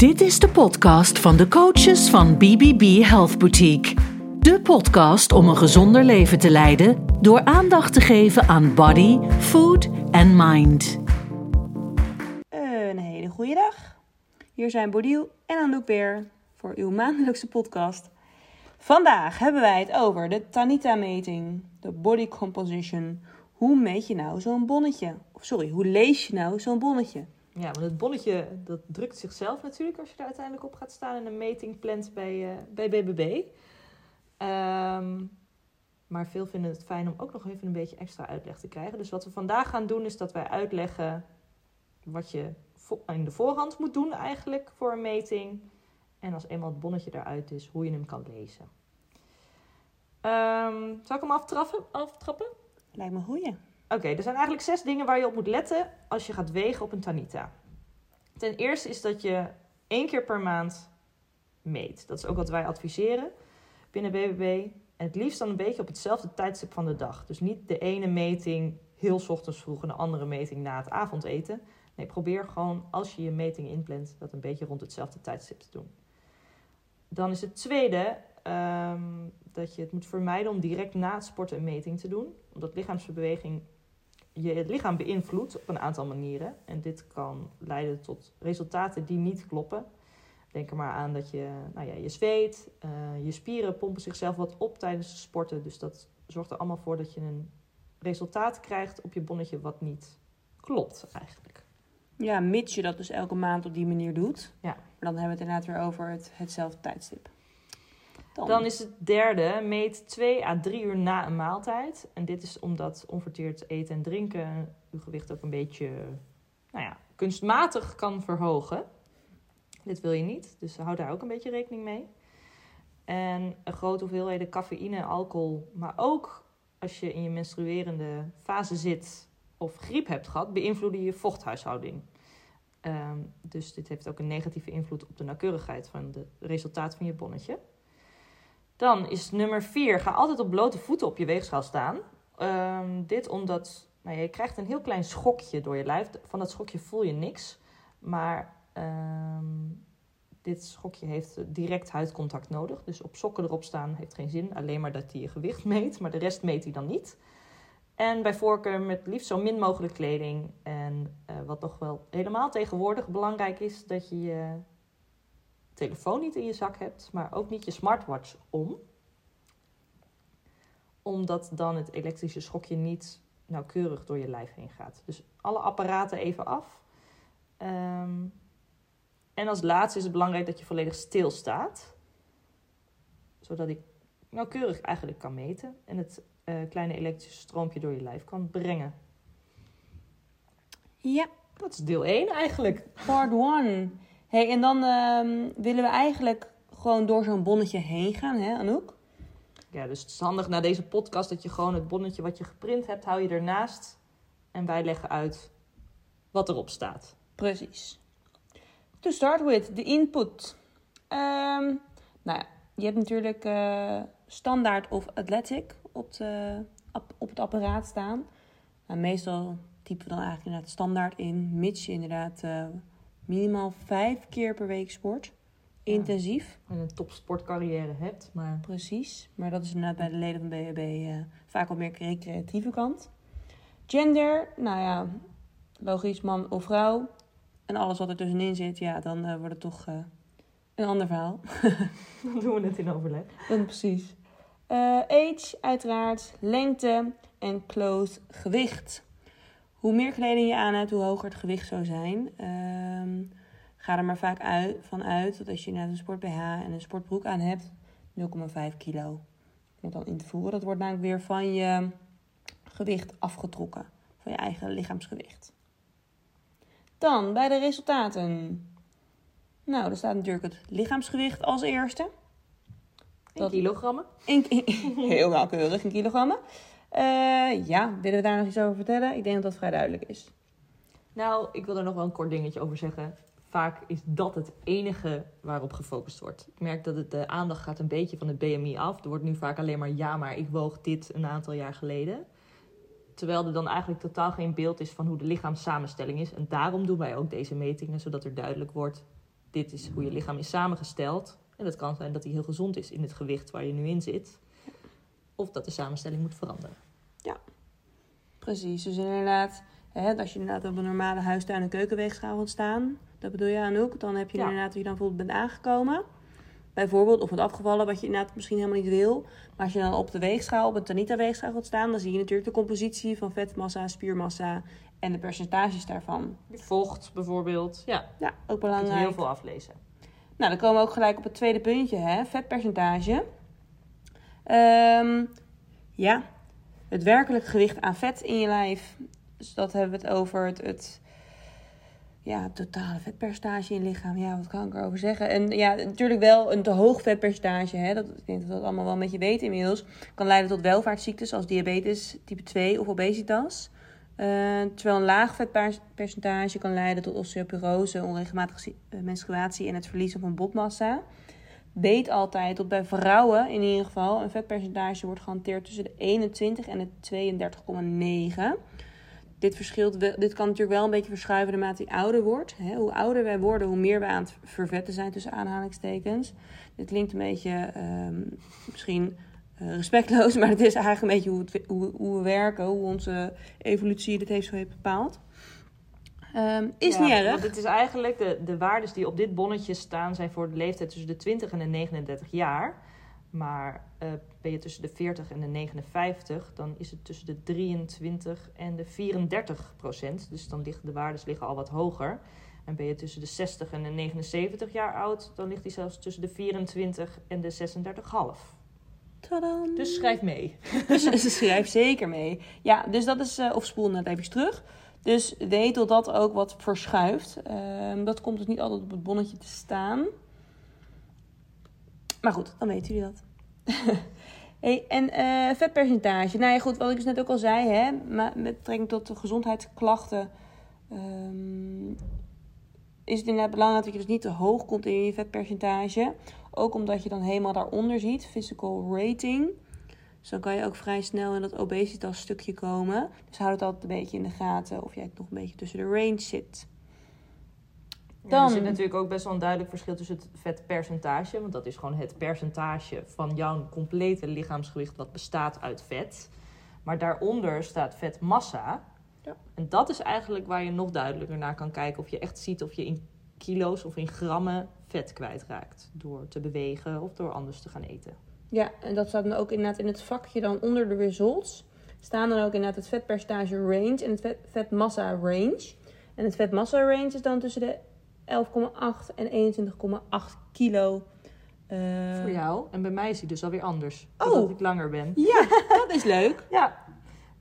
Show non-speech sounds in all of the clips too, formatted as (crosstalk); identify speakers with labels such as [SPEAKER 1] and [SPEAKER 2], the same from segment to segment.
[SPEAKER 1] Dit is de podcast van de coaches van BBB Health Boutique. De podcast om een gezonder leven te leiden door aandacht te geven aan body, food en mind.
[SPEAKER 2] Een hele goede dag. Hier zijn Bodil en Anouk weer voor uw maandelijkse podcast. Vandaag hebben wij het over de Tanita-meting, de body composition. Hoe meet je nou zo'n bonnetje? Sorry, hoe lees je nou zo'n bonnetje?
[SPEAKER 3] Ja, want het bonnetje dat drukt zichzelf natuurlijk als je er uiteindelijk op gaat staan en een meting plant bij, eh, bij BBB. Ehm, maar veel vinden het fijn om ook nog even een beetje extra uitleg te krijgen. Dus wat we vandaag gaan doen is dat wij uitleggen wat je in de voorhand moet doen eigenlijk voor een meting. En als eenmaal het bonnetje eruit is, hoe je hem kan lezen. Ehm, zal ik hem aftrappen? aftrappen?
[SPEAKER 2] Lijkt me goeie.
[SPEAKER 3] Oké, er zijn eigenlijk zes dingen waar je op moet letten als je gaat wegen op een Tanita. Ten eerste is dat je één keer per maand meet. Dat is ook wat wij adviseren binnen BBB. En het liefst dan een beetje op hetzelfde tijdstip van de dag. Dus niet de ene meting heel ochtends vroeg en de andere meting na het avondeten. Nee, probeer gewoon als je je meting inplant, dat een beetje rond hetzelfde tijdstip te doen. Dan is het tweede ehm, dat je het moet vermijden om direct na het sporten een meting te doen. Omdat lichaamsbeweging je het lichaam beïnvloedt op een aantal manieren. En dit kan leiden tot resultaten die niet kloppen. Denk er maar aan dat je, nou ja, je zweet, eh, je spieren pompen zichzelf wat op tijdens sporten. Dus dat zorgt er allemaal voor dat je een resultaat krijgt op je bonnetje wat niet klopt eigenlijk.
[SPEAKER 2] Ja, mits je dat dus elke maand op die manier doet.
[SPEAKER 3] Ja.
[SPEAKER 2] Maar dan hebben we het inderdaad weer over het, hetzelfde tijdstip.
[SPEAKER 3] Dan is het derde, meet 2 à 3 uur na een maaltijd. En dit is omdat onverteerd eten en drinken uw gewicht ook een beetje nou ja, kunstmatig kan verhogen. Dit wil je niet, dus hou daar ook een beetje rekening mee. En een grote hoeveelheden cafeïne en alcohol, maar ook als je in je menstruerende fase zit of griep hebt gehad, beïnvloeden je vochthuishouding. Ehm, dus dit heeft ook een negatieve invloed op de nauwkeurigheid van het resultaat van je bonnetje. Dan is nummer 4. Ga altijd op blote voeten op je weegschaal staan. Ehm, dit omdat nou, je krijgt een heel klein schokje door je lijf. Van dat schokje voel je niks. Maar ehm, dit schokje heeft direct huidcontact nodig. Dus op sokken erop staan heeft geen zin. Alleen maar dat hij je gewicht meet. Maar de rest meet hij dan niet. En bij voorkeur met liefst zo min mogelijk kleding. En eh, wat nog wel helemaal tegenwoordig belangrijk is, dat je je telefoon niet in je zak hebt, maar ook niet je smartwatch om. Omdat dan het elektrische schokje niet nauwkeurig door je lijf heen gaat. Dus alle apparaten even af. Ehm, en als laatste is het belangrijk dat je volledig stilstaat. Zodat ik nauwkeurig eigenlijk kan meten. En het eh, kleine elektrische stroompje door je lijf kan brengen.
[SPEAKER 2] Ja,
[SPEAKER 3] Dat is deel 1 eigenlijk.
[SPEAKER 2] part one. Hey, en dan ehm, willen we eigenlijk gewoon door zo'n bonnetje heen gaan, hè Anouk?
[SPEAKER 3] Ja, dus het is handig na deze podcast dat je gewoon het bonnetje wat je geprint hebt, hou je ernaast. En wij leggen uit wat erop staat.
[SPEAKER 2] Precies. To start with, de input. Ehm, nou ja, je hebt natuurlijk eh, standaard of athletic op, de, op, het apparaat staan. Nou, meestal typen we dan eigenlijk inderdaad standaard in, mits je inderdaad eh, minimaal vijf keer per week sport. Intensief.
[SPEAKER 3] En een topsportcarrière hebt, maar
[SPEAKER 2] Precies, maar dat is inderdaad bij de leden van BHB eh, vaak wat meer recreatieve kant. Gender, nou ja, logisch man of vrouw. En alles wat er tussenin zit, ja, dan eh, wordt het toch eh, een ander verhaal. (laughs)
[SPEAKER 3] dan doen we het in overleg.
[SPEAKER 2] Dan precies. Age, uiteraard, lengte en clothes gewicht. Hoe meer kleding je aan hebt, hoe hoger het gewicht zou zijn. Ehm, ga er maar vaak uit, van uit dat als je net een sport BH en een sportbroek aan hebt, 0,5 kilo. Om dan in te voeren. Dat wordt namelijk weer van je gewicht afgetrokken. Van je eigen lichaamsgewicht. Dan bij de resultaten. Nou, er staat natuurlijk het lichaamsgewicht als eerste.
[SPEAKER 3] In kilogrammen.
[SPEAKER 2] In, (laughs) heel nauwkeurig in kilogrammen. Eh, ja, willen we daar nog iets over vertellen? Ik denk dat dat vrij duidelijk is.
[SPEAKER 3] Nou, ik wil er nog wel een kort dingetje over zeggen. Vaak is dat het enige waarop gefocust wordt. Ik merk dat het, de aandacht gaat een beetje van het BMI af. Er wordt nu vaak alleen maar ja, maar ik woog dit een aantal jaar geleden. Terwijl er dan eigenlijk totaal geen beeld is van hoe de lichaamssamenstelling is. En daarom doen wij ook deze metingen, zodat er duidelijk wordt dit is hoe je lichaam is samengesteld. En dat kan zijn dat hij heel gezond is in het gewicht waar je nu in zit. Of dat de samenstelling moet veranderen.
[SPEAKER 2] Precies, dus inderdaad, hè, als je inderdaad op een normale huistuin- en keukenweegschaal wilt staan, dat bedoel je Anouk, dan heb je
[SPEAKER 3] Ja.
[SPEAKER 2] inderdaad dat je dan bijvoorbeeld bent aangekomen. Bijvoorbeeld, of bent afgevallen, wat je inderdaad misschien helemaal niet wil. Maar als je dan op de weegschaal, op een Tanita-weegschaal wilt staan, dan zie je natuurlijk de compositie van vetmassa, spiermassa en de percentages daarvan.
[SPEAKER 3] Vocht bijvoorbeeld. Ja,
[SPEAKER 2] Ja, ook
[SPEAKER 3] je
[SPEAKER 2] belangrijk.
[SPEAKER 3] heel veel aflezen.
[SPEAKER 2] Nou, dan komen we ook gelijk op het tweede puntje, hè? vetpercentage. Ehm, ja, het werkelijk gewicht aan vet in je lijf. Dus dat hebben we het over het, het, ja, totale vetpercentage in je lichaam. Ja, wat kan ik erover zeggen? En ja, natuurlijk wel een te hoog vetpercentage. Hè? Dat, ik denk dat we dat allemaal wel een beetje weten inmiddels. Kan leiden tot welvaartsziektes zoals diabetes type 2 of obesitas. Eh, terwijl een laag vetpercentage kan leiden tot osteoporose, onregelmatige eh, menstruatie en het verliezen van botmassa. Weet altijd dat bij vrouwen in ieder geval een vetpercentage wordt gehanteerd tussen de 21 en de 32,9. Dit, verschilt dit kan natuurlijk wel een beetje verschuiven naarmate je ouder wordt. Hoe ouder wij worden, hoe meer we aan het vervetten zijn tussen aanhalingstekens. Dit klinkt een beetje ehm, misschien eh, respectloos, (laughs) maar het is eigenlijk een beetje hoe, het, hoe, hoe we werken, hoe onze evolutie dit heeft zo heeft bepaald. Ehm, is
[SPEAKER 3] Ja,
[SPEAKER 2] niet erg.
[SPEAKER 3] Want het is eigenlijk, de, de waardes die op dit bonnetje staan, zijn voor de leeftijd tussen de 20 en de 39 jaar. Maar eh, ben je tussen de 40 en de 59, dan is het tussen de 23 en de 34 procent. Dus dan liggen de waardes liggen al wat hoger. En ben je tussen de 60 en de 79 jaar oud, dan ligt die zelfs tussen de 24 en de 36,5.
[SPEAKER 2] Tadam.
[SPEAKER 3] Dus schrijf mee.
[SPEAKER 2] Dus (laughs) ze schrijft zeker mee. Ja, dus dat is, eh, of spoel net even terug. Dus weet dat dat ook wat verschuift. Ehm, dat komt dus niet altijd op het bonnetje te staan. Maar goed, dan weten jullie dat. (laughs) hey, en eh, vetpercentage. Nou ja, goed, wat ik dus net ook al zei, hè, maar met betrekking tot de gezondheidsklachten. ehm, is het inderdaad belangrijk dat je dus niet te hoog komt in je vetpercentage. Ook omdat je dan helemaal daaronder ziet, physical rating. Dus dan kan je ook vrij snel in dat obesitas stukje komen. Dus houd het altijd een beetje in de gaten of jij nog een beetje tussen de range zit.
[SPEAKER 3] Ja,
[SPEAKER 2] Dan-
[SPEAKER 3] er zit natuurlijk ook best wel een duidelijk verschil tussen het vetpercentage. Want dat is gewoon het percentage van jouw complete lichaamsgewicht wat bestaat uit vet. Maar daaronder staat vetmassa.
[SPEAKER 2] Ja.
[SPEAKER 3] En dat is eigenlijk waar je nog duidelijker naar kan kijken. Of je echt ziet of je in kilo's of in grammen vet kwijtraakt. Door te bewegen of door anders te gaan eten.
[SPEAKER 2] Ja, en dat staat dan ook inderdaad in het vakje dan onder de results. Staan dan ook inderdaad het vetpercentage range en het vet, vetmassa range. En het vetmassa range is dan tussen de 11,8 en 21,8 kilo. Eh,
[SPEAKER 3] Voor jou. En bij mij is hij dus alweer anders.
[SPEAKER 2] Oh.
[SPEAKER 3] Omdat ik langer ben.
[SPEAKER 2] Ja, (laughs) dat is leuk.
[SPEAKER 3] Ja,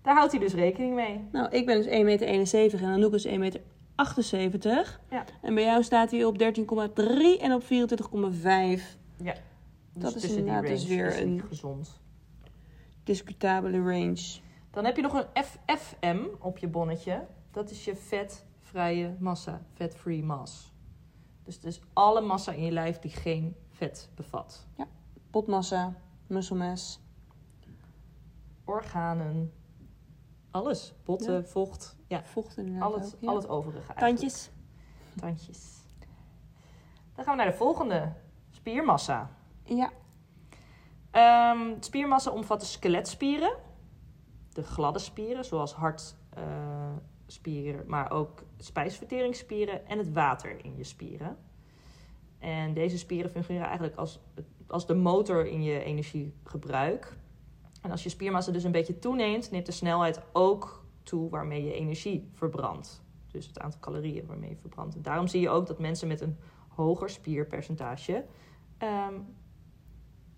[SPEAKER 3] daar houdt hij dus rekening mee.
[SPEAKER 2] Nou, ik ben dus 1,71 meter en Anouk is 1,78 meter.
[SPEAKER 3] Ja.
[SPEAKER 2] En bij jou staat hij op 13,3 en op 24,5.
[SPEAKER 3] Ja. Dus
[SPEAKER 2] Dat is
[SPEAKER 3] tussen die
[SPEAKER 2] inderdaad dus weer
[SPEAKER 3] is
[SPEAKER 2] een-
[SPEAKER 3] gezond.
[SPEAKER 2] Discutabele range.
[SPEAKER 3] Dan heb je nog een FFM op je bonnetje. Dat is je vetvrije massa, fat-free mass. Dus het is alle massa in je lijf die geen vet bevat.
[SPEAKER 2] Potmassa, muscle mass.
[SPEAKER 3] Organen, alles. Botten,
[SPEAKER 2] Ja.
[SPEAKER 3] vocht, ja,
[SPEAKER 2] Vocht inderdaad
[SPEAKER 3] al het,
[SPEAKER 2] ook, ja.
[SPEAKER 3] al het overige eigenlijk.
[SPEAKER 2] Tandjes.
[SPEAKER 3] Tandjes. Dan gaan we naar de volgende. Spiermassa.
[SPEAKER 2] Ja.
[SPEAKER 3] Ehm, spiermassa omvat de skeletspieren, de gladde spieren, zoals hartspieren, maar ook spijsverteringsspieren en het water in je spieren. En deze spieren fungeren eigenlijk als, als de motor in je energiegebruik. En als je spiermassa dus een beetje toeneemt, neemt de snelheid ook toe waarmee je energie verbrandt. Dus het aantal calorieën waarmee je verbrandt. Daarom zie je ook dat mensen met een hoger spierpercentage ehm,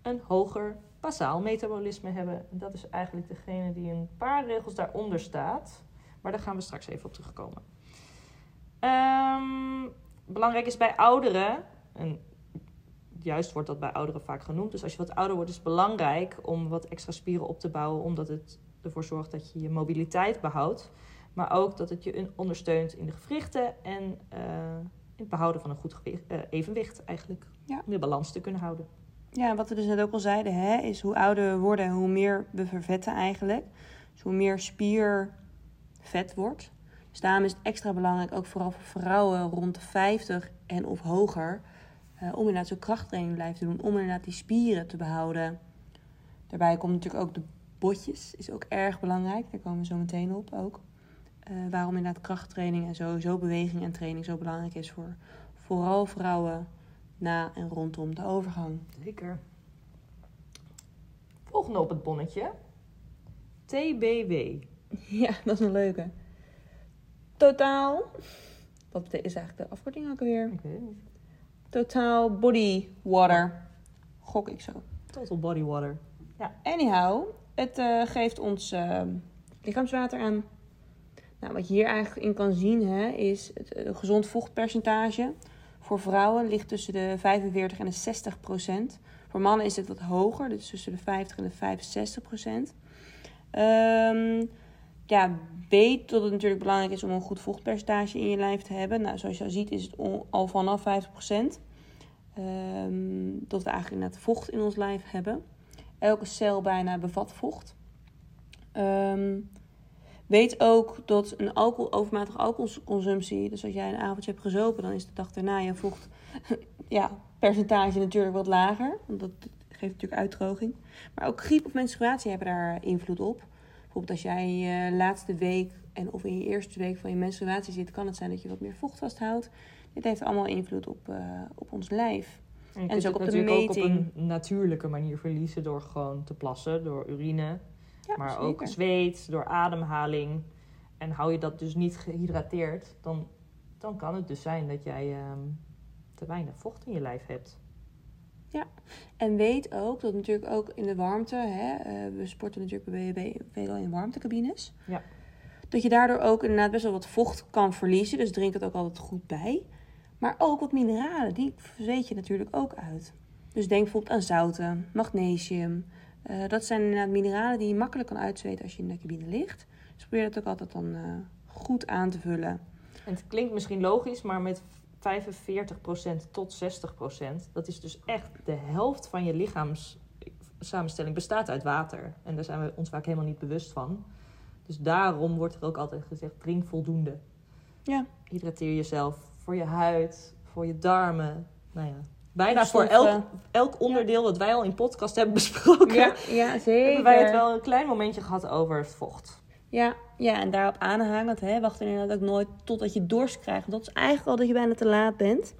[SPEAKER 3] een hoger basaal metabolisme hebben. En dat is eigenlijk degene die een paar regels daaronder staat. Maar daar gaan we straks even op terugkomen. Ehm, belangrijk is bij ouderen, en juist wordt dat bij ouderen vaak genoemd. Dus als je wat ouder wordt, is het belangrijk om wat extra spieren op te bouwen, omdat het ervoor zorgt dat je je mobiliteit behoudt. Maar ook dat het je ondersteunt in de gewrichten en eh, in het behouden van een goed gewicht, eh, evenwicht eigenlijk.
[SPEAKER 2] Ja.
[SPEAKER 3] Om de balans te kunnen houden.
[SPEAKER 2] Ja, wat we dus net ook al zeiden, hè, is hoe ouder we worden, hoe meer we vervetten eigenlijk. Dus hoe meer spiervet wordt. Dus daarom is het extra belangrijk, ook vooral voor vrouwen rond de 50 en of hoger, uh, om inderdaad zo'n krachttraining blijven doen. Om inderdaad die spieren te behouden. Daarbij komt natuurlijk ook de botjes, is ook erg belangrijk. Daar komen we zo meteen op ook. Uh, waarom inderdaad krachttraining en sowieso beweging en training zo belangrijk is voor vooral vrouwen na en rondom de overgang.
[SPEAKER 3] Zeker. Volgende op het bonnetje. TBW. (laughs)
[SPEAKER 2] Ja, dat is een leuke. Totaal. Wat is eigenlijk de afkorting ook alweer? Ik weet het niet. Totaal Body Water. Gok ik zo.
[SPEAKER 3] Total Body Water.
[SPEAKER 2] Ja. Anyhow, het uh, geeft ons uh, lichaamswater aan. Nou, wat je hier eigenlijk in kan zien hè, is het uh, gezond vochtpercentage. Voor vrouwen ligt tussen de 45 en de 60 procent. Voor mannen is het wat hoger, dus tussen de 50 en de 65 procent. Um, ja, weet dat het natuurlijk belangrijk is om een goed vochtpercentage in je lijf te hebben. Nou, zoals je al ziet is het al vanaf 50 procent. Um, dat we eigenlijk inderdaad vocht in ons lijf hebben. Elke cel bijna bevat vocht. Um, weet ook dat een alcohol, overmatige alcoholconsumptie, dus als jij een avondje hebt gezopen, dan is de dag daarna je vocht (laughs) ja, percentage natuurlijk wat lager. Want dat geeft natuurlijk uitdroging. Maar ook griep of menstruatie hebben daar invloed op. Bijvoorbeeld als jij je laatste week en of in je eerste week van je menstruatie zit, kan het zijn dat je wat meer vocht vasthoudt. Dit heeft allemaal invloed op, uh, op ons lijf.
[SPEAKER 3] En, en dus ook op de meting. ook op een natuurlijke manier verliezen door gewoon te plassen, door urine. Ja, maar zeker. ook zweet, door ademhaling. En hou je dat dus niet gehydrateerd, dan, dan kan het dus zijn dat jij um, te weinig vocht in je lijf hebt.
[SPEAKER 2] Ja, en weet ook dat natuurlijk ook in de warmte, hè, uh, we sporten natuurlijk bij BB veelal in warmtecabines. Ja. Dat je daardoor ook inderdaad best wel wat vocht kan verliezen. Dus drink het ook altijd goed bij. Maar ook wat mineralen, die zweet je natuurlijk ook uit. Dus denk bijvoorbeeld aan zouten, magnesium. Uh, dat zijn inderdaad mineralen die je makkelijk kan uitzweten als je in de cabine ligt. Dus probeer dat ook altijd dan uh, goed aan te vullen.
[SPEAKER 3] En het klinkt misschien logisch, maar met 45% tot 60%, dat is dus echt de helft van je lichaamssamenstelling bestaat uit water. En daar zijn we ons vaak helemaal niet bewust van. Dus daarom wordt er ook altijd gezegd: drink voldoende. Ja. Hydrateer jezelf voor je huid, voor je darmen. Nou ja, bijna voor elk, elk onderdeel dat wij al in podcast hebben (laughs) besproken.
[SPEAKER 2] Ja, ja zeker.
[SPEAKER 3] Hebben wij het wel een klein momentje gehad over het vocht.
[SPEAKER 2] Ja, ja, en daarop aanhangend, hè, wacht inderdaad ook nooit totdat je dorst krijgt. Want dat is eigenlijk al dat je bijna te laat bent.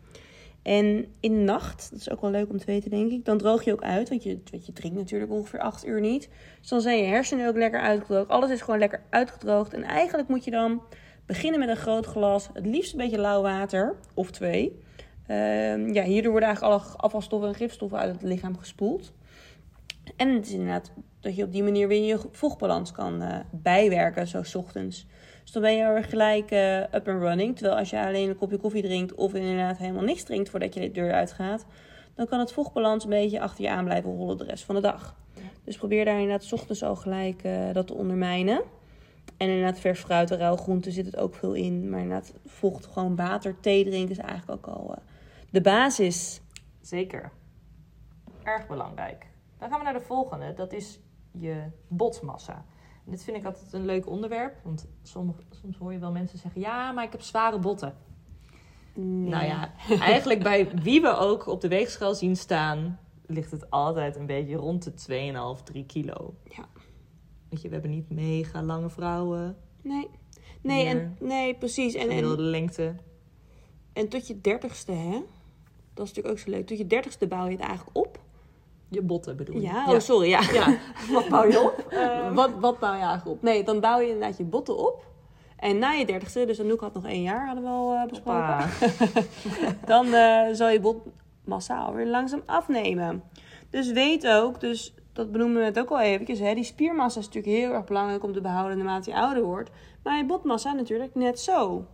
[SPEAKER 2] En in de nacht, dat is ook wel leuk om te weten, denk ik, dan droog je ook uit. Want je, want je drinkt natuurlijk ongeveer 8 uur niet. Dus dan zijn je hersenen ook lekker uitgedroogd. Alles is gewoon lekker uitgedroogd. En eigenlijk moet je dan beginnen met een groot glas, het liefst een beetje lauw water, of twee. Uh, ja, hierdoor worden eigenlijk alle afvalstoffen en gifstoffen uit het lichaam gespoeld. En het is inderdaad dat je op die manier weer je vochtbalans kan uh, bijwerken, zo ochtends. Dus dan ben je er gelijk uh, up and running. Terwijl als je alleen een kopje koffie drinkt of inderdaad helemaal niks drinkt voordat je de deur uitgaat, dan kan het vochtbalans een beetje achter je aan blijven rollen de rest van de dag. Dus probeer daar inderdaad ochtends al gelijk uh, dat te ondermijnen. En inderdaad vers fruit en rauw zit het ook veel in. Maar inderdaad vocht, gewoon water, thee drinken is eigenlijk ook al de basis.
[SPEAKER 3] Zeker. Erg belangrijk. Dan gaan we naar de volgende. Dat is je botmassa. En dit vind ik altijd een leuk onderwerp. Want soms, soms hoor je wel mensen zeggen... Ja, maar ik heb zware botten. Nee. Nou ja, (laughs) eigenlijk bij wie we ook op de weegschaal zien staan... ligt het altijd een beetje rond de 2,5, 3 kilo. Ja. Weet je, we hebben niet mega lange vrouwen.
[SPEAKER 2] Nee. Nee, en, nee precies. En,
[SPEAKER 3] en, de lengte.
[SPEAKER 2] En tot je dertigste, hè? Dat is natuurlijk ook zo leuk. Tot je dertigste bouw je het eigenlijk op.
[SPEAKER 3] Je botten bedoel je?
[SPEAKER 2] Ja, oh sorry, ja. ja. (laughs)
[SPEAKER 3] wat bouw je op?
[SPEAKER 2] Um, (laughs) wat, wat bouw je eigenlijk op? Nee, dan bouw je inderdaad je botten op. En na je dertigste, dus Anouk had nog één jaar, hadden we al uh, besproken. (laughs) dan uh, zal je botmassa weer langzaam afnemen. Dus weet ook, dus dat benoemen we het ook al eventjes, hè, die spiermassa is natuurlijk heel erg belangrijk om te behouden naarmate je ouder wordt. Maar je botmassa natuurlijk net zo.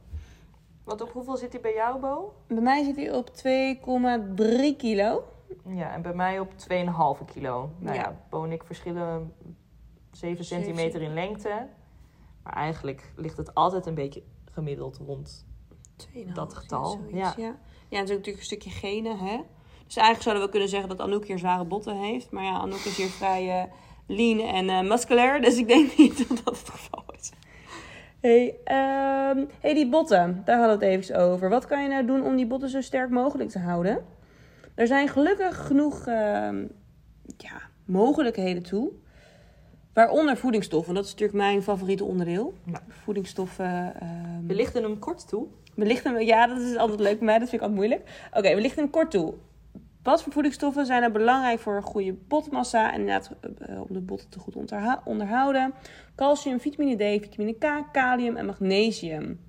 [SPEAKER 3] Want op hoeveel zit hij bij jou, Bo?
[SPEAKER 2] Bij mij zit hij op 2,3 kilo.
[SPEAKER 3] Ja, en bij mij op 2,5 kilo. Nou ja, ja Bo en ik verschillen 7 centimeter in lengte. Maar eigenlijk ligt het altijd een beetje gemiddeld rond dat getal.
[SPEAKER 2] Ja, ja. ja. ja, het is natuurlijk een stukje genen, hè. Dus eigenlijk zouden we kunnen zeggen dat Anouk hier zware botten heeft. Maar ja, Anouk is hier vrij uh, lean en uh, musculair. Dus ik denk niet (laughs) dat dat het geval is. Hey, ehm, hey, die botten, daar hadden we het even over. Wat kan je nou doen om die botten zo sterk mogelijk te houden? Er zijn gelukkig genoeg ehm, ja, mogelijkheden toe. Waaronder voedingsstoffen, dat is natuurlijk mijn favoriete onderdeel.
[SPEAKER 3] Ja.
[SPEAKER 2] Voedingsstoffen. ehm,
[SPEAKER 3] We lichten hem kort toe.
[SPEAKER 2] we lichten hem, ja, dat is altijd leuk bij mij, dat vind ik altijd moeilijk. Oké, we lichten hem kort toe. Wat voor voedingsstoffen zijn er belangrijk voor een goede botmassa en inderdaad eh, om de botten te goed onderhouden? Calcium, vitamine D, vitamine K, kalium en magnesium.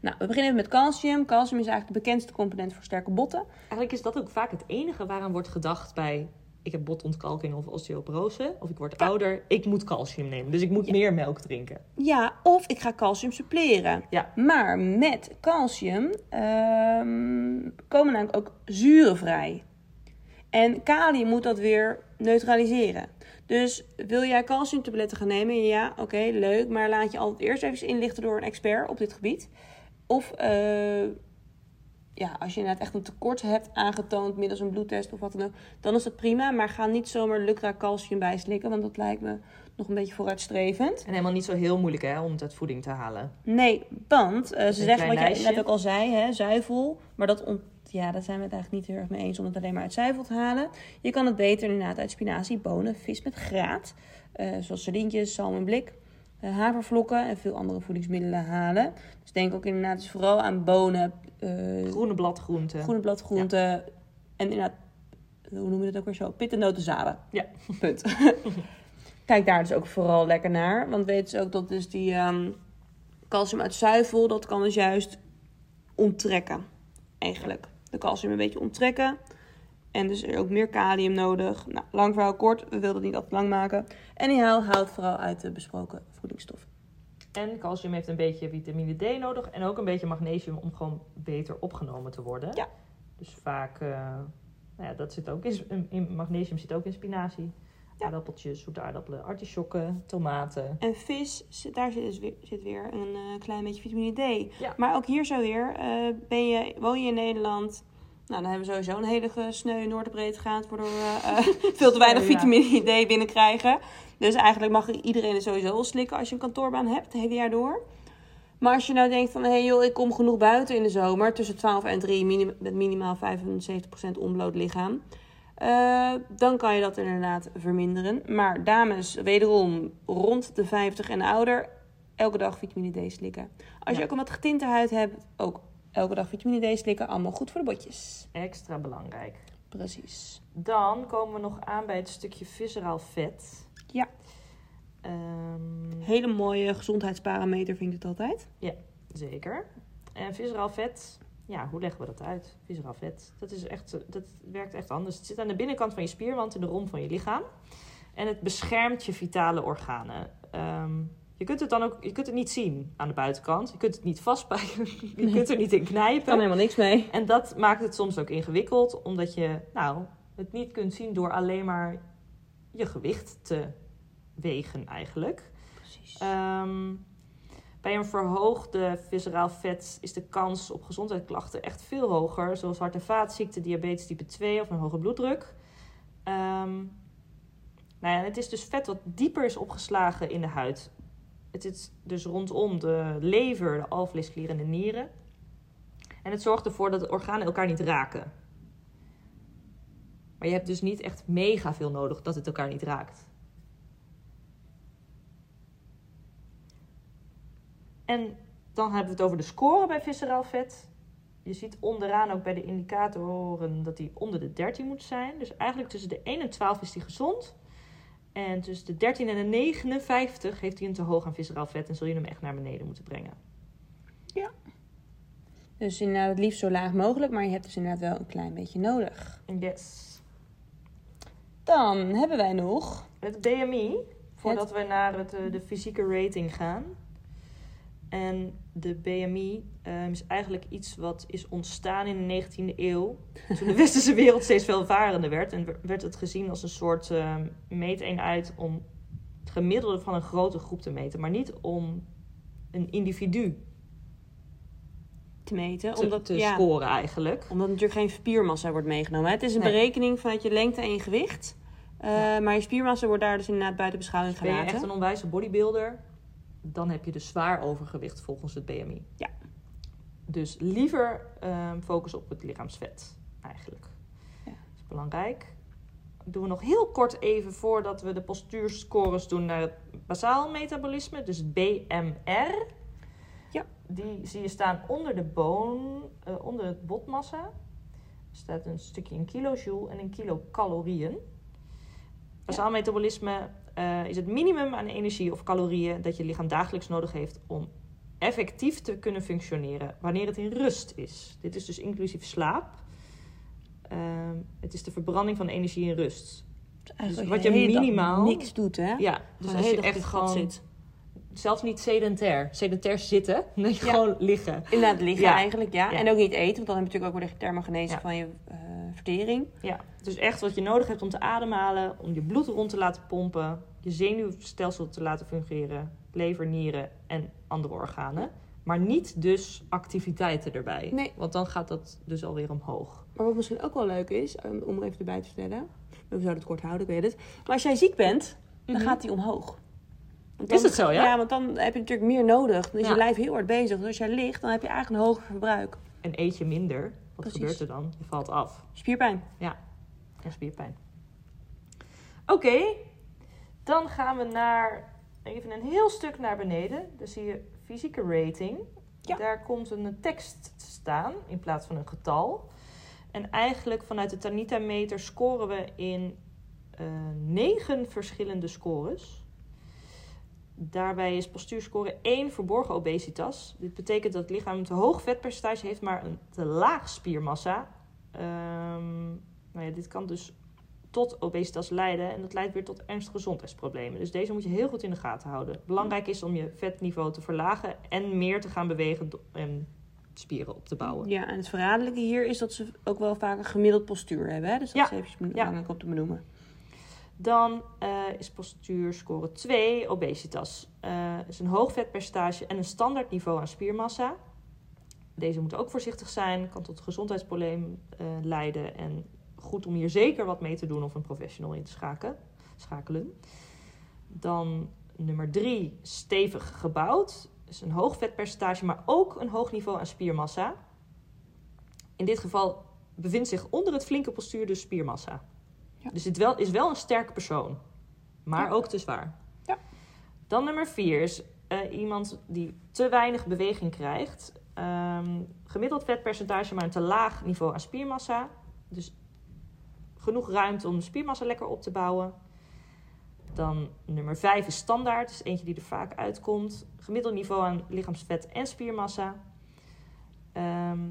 [SPEAKER 2] Nou, we beginnen even met calcium. Calcium is eigenlijk de bekendste component voor sterke botten.
[SPEAKER 3] Eigenlijk is dat ook vaak het enige waaraan wordt gedacht bij... Ik heb botontkalking of osteoporose. Of ik word ouder. Ik moet calcium nemen. Dus ik moet meer melk drinken.
[SPEAKER 2] Ja, of ik ga calcium suppleren.
[SPEAKER 3] Ja.
[SPEAKER 2] Maar met calcium ehm, komen namelijk ook zuren vrij. En kalium moet dat weer neutraliseren. Dus wil jij calciumtabletten gaan nemen? Ja, oké, leuk. Maar laat je altijd eerst even inlichten door een expert op dit gebied. Of eh, ja, als je inderdaad echt een tekort hebt aangetoond middels een bloedtest of wat dan ook, dan is dat prima. Maar ga niet zomaar Lucra calcium bijslikken, want dat lijkt me nog een beetje vooruitstrevend.
[SPEAKER 3] En helemaal niet zo heel moeilijk hè, om het uit voeding te halen.
[SPEAKER 2] Nee, want eh, ze zeggen wat jij net ook al zei, hè, zuivel. Maar dat, ont- ja, daar zijn we het eigenlijk niet heel erg mee eens om het alleen maar uit zuivel te halen. Je kan het beter inderdaad uit spinazie, bonen, vis met graat. eh, zoals sardientjes, zalm en blik. eh, havervlokken en veel andere voedingsmiddelen halen. Dus denk ook inderdaad dus vooral aan bonen, eh,
[SPEAKER 3] Groene bladgroenten.
[SPEAKER 2] groene bladgroenten en inderdaad, hoe noem je dat ook weer zo? Pit en notenzaden.
[SPEAKER 3] Ja.
[SPEAKER 2] Punt. (laughs) Kijk daar dus ook vooral lekker naar. Want weet dus ook dat dus die ehm, calcium uit zuivel, dat kan dus juist onttrekken. Eigenlijk. De calcium een beetje onttrekken. En dus er ook meer kalium nodig. Nou, lang verhaal kort. We wilden het niet altijd lang maken. En die haal houdt vooral uit de besproken voedingsstoffen.
[SPEAKER 3] En calcium heeft een beetje vitamine D nodig. En ook een beetje magnesium om gewoon beter opgenomen te worden.
[SPEAKER 2] Ja.
[SPEAKER 3] Dus vaak, eh, nou ja, dat zit ook in, in magnesium zit ook in spinazie. Aardappeltjes, zoete aardappelen, artisjokken, tomaten.
[SPEAKER 2] En vis, daar zit, dus weer, zit weer een eh, klein beetje vitamine D.
[SPEAKER 3] Ja.
[SPEAKER 2] Maar ook hier zo weer, eh, ben je, woon je in Nederland... Nou, dan hebben we sowieso een hele sneu Noorderbreed gegaan... waardoor we eh, (laughs) veel te weinig vitamine D binnenkrijgen. Dus eigenlijk mag iedereen het sowieso wel slikken... als je een kantoorbaan hebt, het hele jaar door. Maar als je nou denkt van... hé hey joh, ik kom genoeg buiten in de zomer... tussen 12 en 3 minim- met minimaal 75% onbloot lichaam... eh, dan kan je dat inderdaad verminderen. Maar dames, wederom rond de 50 en ouder, elke dag vitamine D slikken. Als je
[SPEAKER 3] Ja.
[SPEAKER 2] ook een wat getinte huid hebt, ook elke dag vitamine D slikken. Allemaal goed voor de botjes.
[SPEAKER 3] Extra belangrijk.
[SPEAKER 2] Precies.
[SPEAKER 3] Dan komen we nog aan bij het stukje visceraal vet.
[SPEAKER 2] Ja.
[SPEAKER 3] Ehm,
[SPEAKER 2] Hele mooie gezondheidsparameter vind ik het altijd.
[SPEAKER 3] Zeker. En visceraal vet, ja, hoe leggen we dat uit? Visceraal vet, dat, is echt, dat werkt echt anders. Het zit aan de binnenkant van je spierwand in de romp van je lichaam. En het beschermt je vitale organen. Ehm, je kunt het dan ook, je kunt het niet zien aan de buitenkant. Je kunt het niet vastpakken. (laughs) je
[SPEAKER 2] Nee.
[SPEAKER 3] kunt er niet in
[SPEAKER 2] Kan
[SPEAKER 3] knijpen.
[SPEAKER 2] helemaal niks mee.
[SPEAKER 3] En dat maakt het soms ook ingewikkeld, omdat je nou, het niet kunt zien door alleen maar je gewicht te wegen eigenlijk.
[SPEAKER 2] Precies.
[SPEAKER 3] Ehm, bij een verhoogde visceraal vet is de kans op gezondheidsklachten echt veel hoger, zoals hart- en vaatziekten, diabetes type 2 of een hoge bloeddruk. Ehm, nou ja, het is dus vet wat dieper is opgeslagen in de huid. Het is dus rondom de lever, de alvleesklier en de nieren. En het zorgt ervoor dat de organen elkaar niet raken. Maar je hebt dus niet echt mega veel nodig dat het elkaar niet raakt. En dan hebben we het over de score bij visceraal vet. Je ziet onderaan ook bij de indicatoren dat die onder de 13 moet zijn. Dus eigenlijk tussen de 1 en 12 is die gezond. En tussen de 13 en de 59 heeft hij een te hoog aan visceraal vet en zul je hem echt naar beneden moeten brengen.
[SPEAKER 2] Dus inderdaad het liefst zo laag mogelijk, maar je hebt dus inderdaad wel een klein beetje nodig.
[SPEAKER 3] Yes.
[SPEAKER 2] Dan hebben wij nog...
[SPEAKER 3] Het BMI, voordat we naar het, eh, de fysieke rating gaan. En de BMI ehm, is eigenlijk iets wat is ontstaan in de 19e eeuw. (laughs) Toen de westerse wereld steeds welvarender werd. En werd het gezien als een soort ehm meeteenheid om het gemiddelde van een grote groep te meten. Maar niet om een individu
[SPEAKER 2] te meten.
[SPEAKER 3] te,
[SPEAKER 2] omdat,
[SPEAKER 3] te
[SPEAKER 2] ja,
[SPEAKER 3] scoren eigenlijk.
[SPEAKER 2] omdat natuurlijk geen spiermassa wordt meegenomen. Het is een
[SPEAKER 3] Nee.
[SPEAKER 2] berekening vanuit je lengte en je gewicht. Eh, Maar je spiermassa wordt daar dus inderdaad buiten beschouwing
[SPEAKER 3] Ben je
[SPEAKER 2] gelaten.
[SPEAKER 3] echt een onwijze bodybuilder? Dan heb je dus zwaar overgewicht volgens het BMI.
[SPEAKER 2] Ja.
[SPEAKER 3] Dus liever ehm focus op het lichaamsvet, eigenlijk.
[SPEAKER 2] Ja.
[SPEAKER 3] Dat is belangrijk. Doen we nog heel kort even voordat we de postuurscores doen naar het basaal metabolisme, dus het BMR.
[SPEAKER 2] Ja.
[SPEAKER 3] Die zie je staan onder de boon, eh, onder het botmassa. Er staat een stukje in kilojoule en in kilocalorieën. Basaal metabolisme eh, is het minimum aan energie of calorieën dat je lichaam dagelijks nodig heeft om effectief te kunnen functioneren wanneer het in rust is. Dit is dus inclusief slaap. Ehm, het is de verbranding van energie in rust.
[SPEAKER 2] Eigenlijk
[SPEAKER 3] wat je minimaal-
[SPEAKER 2] niks doet, hè?
[SPEAKER 3] Ja, dus als je echt gewoon,
[SPEAKER 2] zit.
[SPEAKER 3] zelfs niet sedentair, sedentair zitten, (laughs)
[SPEAKER 2] Ja.
[SPEAKER 3] gewoon liggen.
[SPEAKER 2] Inderdaad liggen
[SPEAKER 3] Ja.
[SPEAKER 2] eigenlijk, ja.
[SPEAKER 3] Ja.
[SPEAKER 2] En ook niet eten, want dan heb je natuurlijk ook weer de thermogenese van je eh, vertering.
[SPEAKER 3] Ja, dus echt wat je nodig hebt om te ademhalen, om je bloed rond te laten pompen, je zenuwstelsel te laten fungeren, lever, nieren en andere organen. Maar niet dus activiteiten erbij.
[SPEAKER 2] Nee.
[SPEAKER 3] Want dan gaat dat dus alweer omhoog.
[SPEAKER 2] Maar wat misschien ook wel leuk is, um, om er even erbij te vertellen. We zouden het kort houden, ik weet het. Maar als jij ziek bent, dan
[SPEAKER 3] Mhm.
[SPEAKER 2] gaat die omhoog.
[SPEAKER 3] Is het zo, ja?
[SPEAKER 2] Ja, want dan heb je natuurlijk meer nodig. Dan is
[SPEAKER 3] Ja.
[SPEAKER 2] je lijf heel hard bezig. Dus als jij ligt, dan heb je eigenlijk een hoger verbruik.
[SPEAKER 3] En eet je minder, wat
[SPEAKER 2] Precies.
[SPEAKER 3] gebeurt er dan? Je valt af.
[SPEAKER 2] Spierpijn.
[SPEAKER 3] En spierpijn. Oké, dan gaan we naar even een heel stuk naar beneden. Dan zie je fysieke rating.
[SPEAKER 2] Ja.
[SPEAKER 3] Daar komt een tekst te staan in plaats van een getal. En eigenlijk vanuit de Tanita-meter scoren we in eh, negen verschillende scores. Daarbij is postuurscore 1 verborgen obesitas. Dit betekent dat het lichaam een te hoog vetpercentage heeft, maar een te laag spiermassa. Ehm, nou ja, dit kan dus tot obesitas leiden en dat leidt weer tot ernstige gezondheidsproblemen. Dus deze moet je heel goed in de gaten houden. Belangrijk is om je vetniveau te verlagen en meer te gaan bewegen en spieren op te bouwen.
[SPEAKER 2] Ja, en het verraderlijke hier is dat ze ook wel vaak een gemiddeld postuur hebben. Hè? Dus dat
[SPEAKER 3] Ja.
[SPEAKER 2] is even
[SPEAKER 3] Ja.
[SPEAKER 2] belangrijk om te benoemen.
[SPEAKER 3] Dan eh, is postuurscore 2 obesitas. Eh is een hoog vetpercentage en een standaard niveau aan spiermassa. Deze moeten ook voorzichtig zijn, kan tot gezondheidsprobleem eh, leiden. En goed om hier zeker wat mee te doen of een professional in te schakelen. Dan nummer 3, stevig gebouwd. Dus een hoog vetpercentage, maar ook een hoog niveau aan spiermassa. In dit geval bevindt zich onder het flinke postuur dus spiermassa.
[SPEAKER 2] Ja.
[SPEAKER 3] Dus het wel, is wel een sterke persoon, maar
[SPEAKER 2] Ja.
[SPEAKER 3] ook te zwaar.
[SPEAKER 2] Ja.
[SPEAKER 3] Dan nummer 4 is eh, iemand die te weinig beweging krijgt. Ehm, gemiddeld vetpercentage, maar een te laag niveau aan spiermassa. Dus genoeg ruimte om de spiermassa lekker op te bouwen. Dan nummer 5 is standaard. is eentje die er vaak uitkomt. Gemiddeld niveau aan lichaamsvet en spiermassa. Ehm,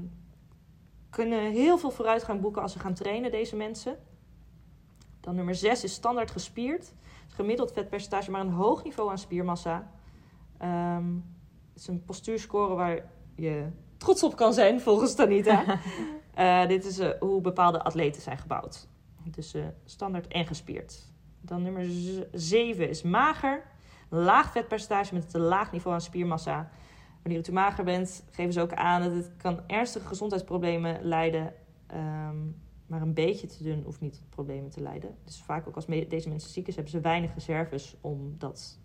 [SPEAKER 3] kunnen heel veel vooruitgang boeken als ze gaan trainen, deze mensen. Dan nummer 6 is standaard gespierd. Gemiddeld vetpercentage, maar een hoog niveau aan spiermassa. Ehm, het is een postuurscore waar je trots op kan zijn, volgens Tanita. (laughs) Eh, dit is eh, hoe bepaalde atleten zijn gebouwd. Dus eh, standaard en gespierd. Dan nummer 7 is mager. Laag vetpercentage met een te laag niveau aan spiermassa. Wanneer je te mager bent, geven ze ook aan dat het kan ernstige gezondheidsproblemen leiden. Ehm, maar een beetje te dun hoeft niet tot problemen te leiden. Dus vaak ook als deze mensen ziek is, hebben ze weinig reserves om dat,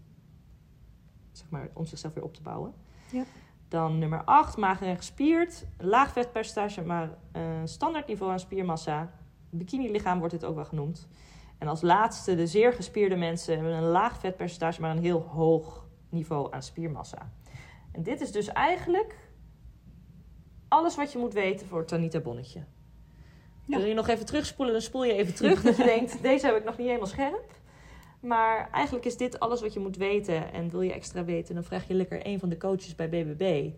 [SPEAKER 3] zeg maar, om zichzelf weer op te bouwen.
[SPEAKER 2] Ja.
[SPEAKER 3] Dan nummer 8, mager en gespierd. Laag vetpercentage, maar eh, standaard niveau aan spiermassa. Bikini-lichaam wordt dit ook wel genoemd. En als laatste, de zeer gespierde mensen hebben een laag vetpercentage, maar een heel hoog niveau aan spiermassa. En dit is dus eigenlijk alles wat je moet weten voor Tanita Bonnetje.
[SPEAKER 2] Ja.
[SPEAKER 3] Wil je nog even terugspoelen, dan spoel je even terug. dat je denkt, deze heb ik nog niet helemaal scherp. Maar eigenlijk is dit alles wat je moet weten. En wil je extra weten, dan vraag je lekker een van de coaches bij BBB.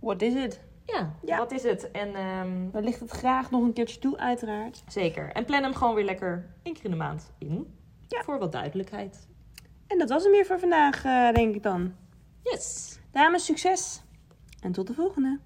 [SPEAKER 2] What is it?
[SPEAKER 3] Ja,
[SPEAKER 2] Ja.
[SPEAKER 3] wat is het? En ehm,
[SPEAKER 2] We lichten het graag nog een keertje toe, uiteraard.
[SPEAKER 3] zeker. En plan hem gewoon weer lekker één keer in de maand in.
[SPEAKER 2] Ja.
[SPEAKER 3] Voor wat duidelijkheid.
[SPEAKER 2] En dat was hem weer voor vandaag, eh, denk ik dan.
[SPEAKER 3] Yes!
[SPEAKER 2] Dames, succes! En tot de volgende!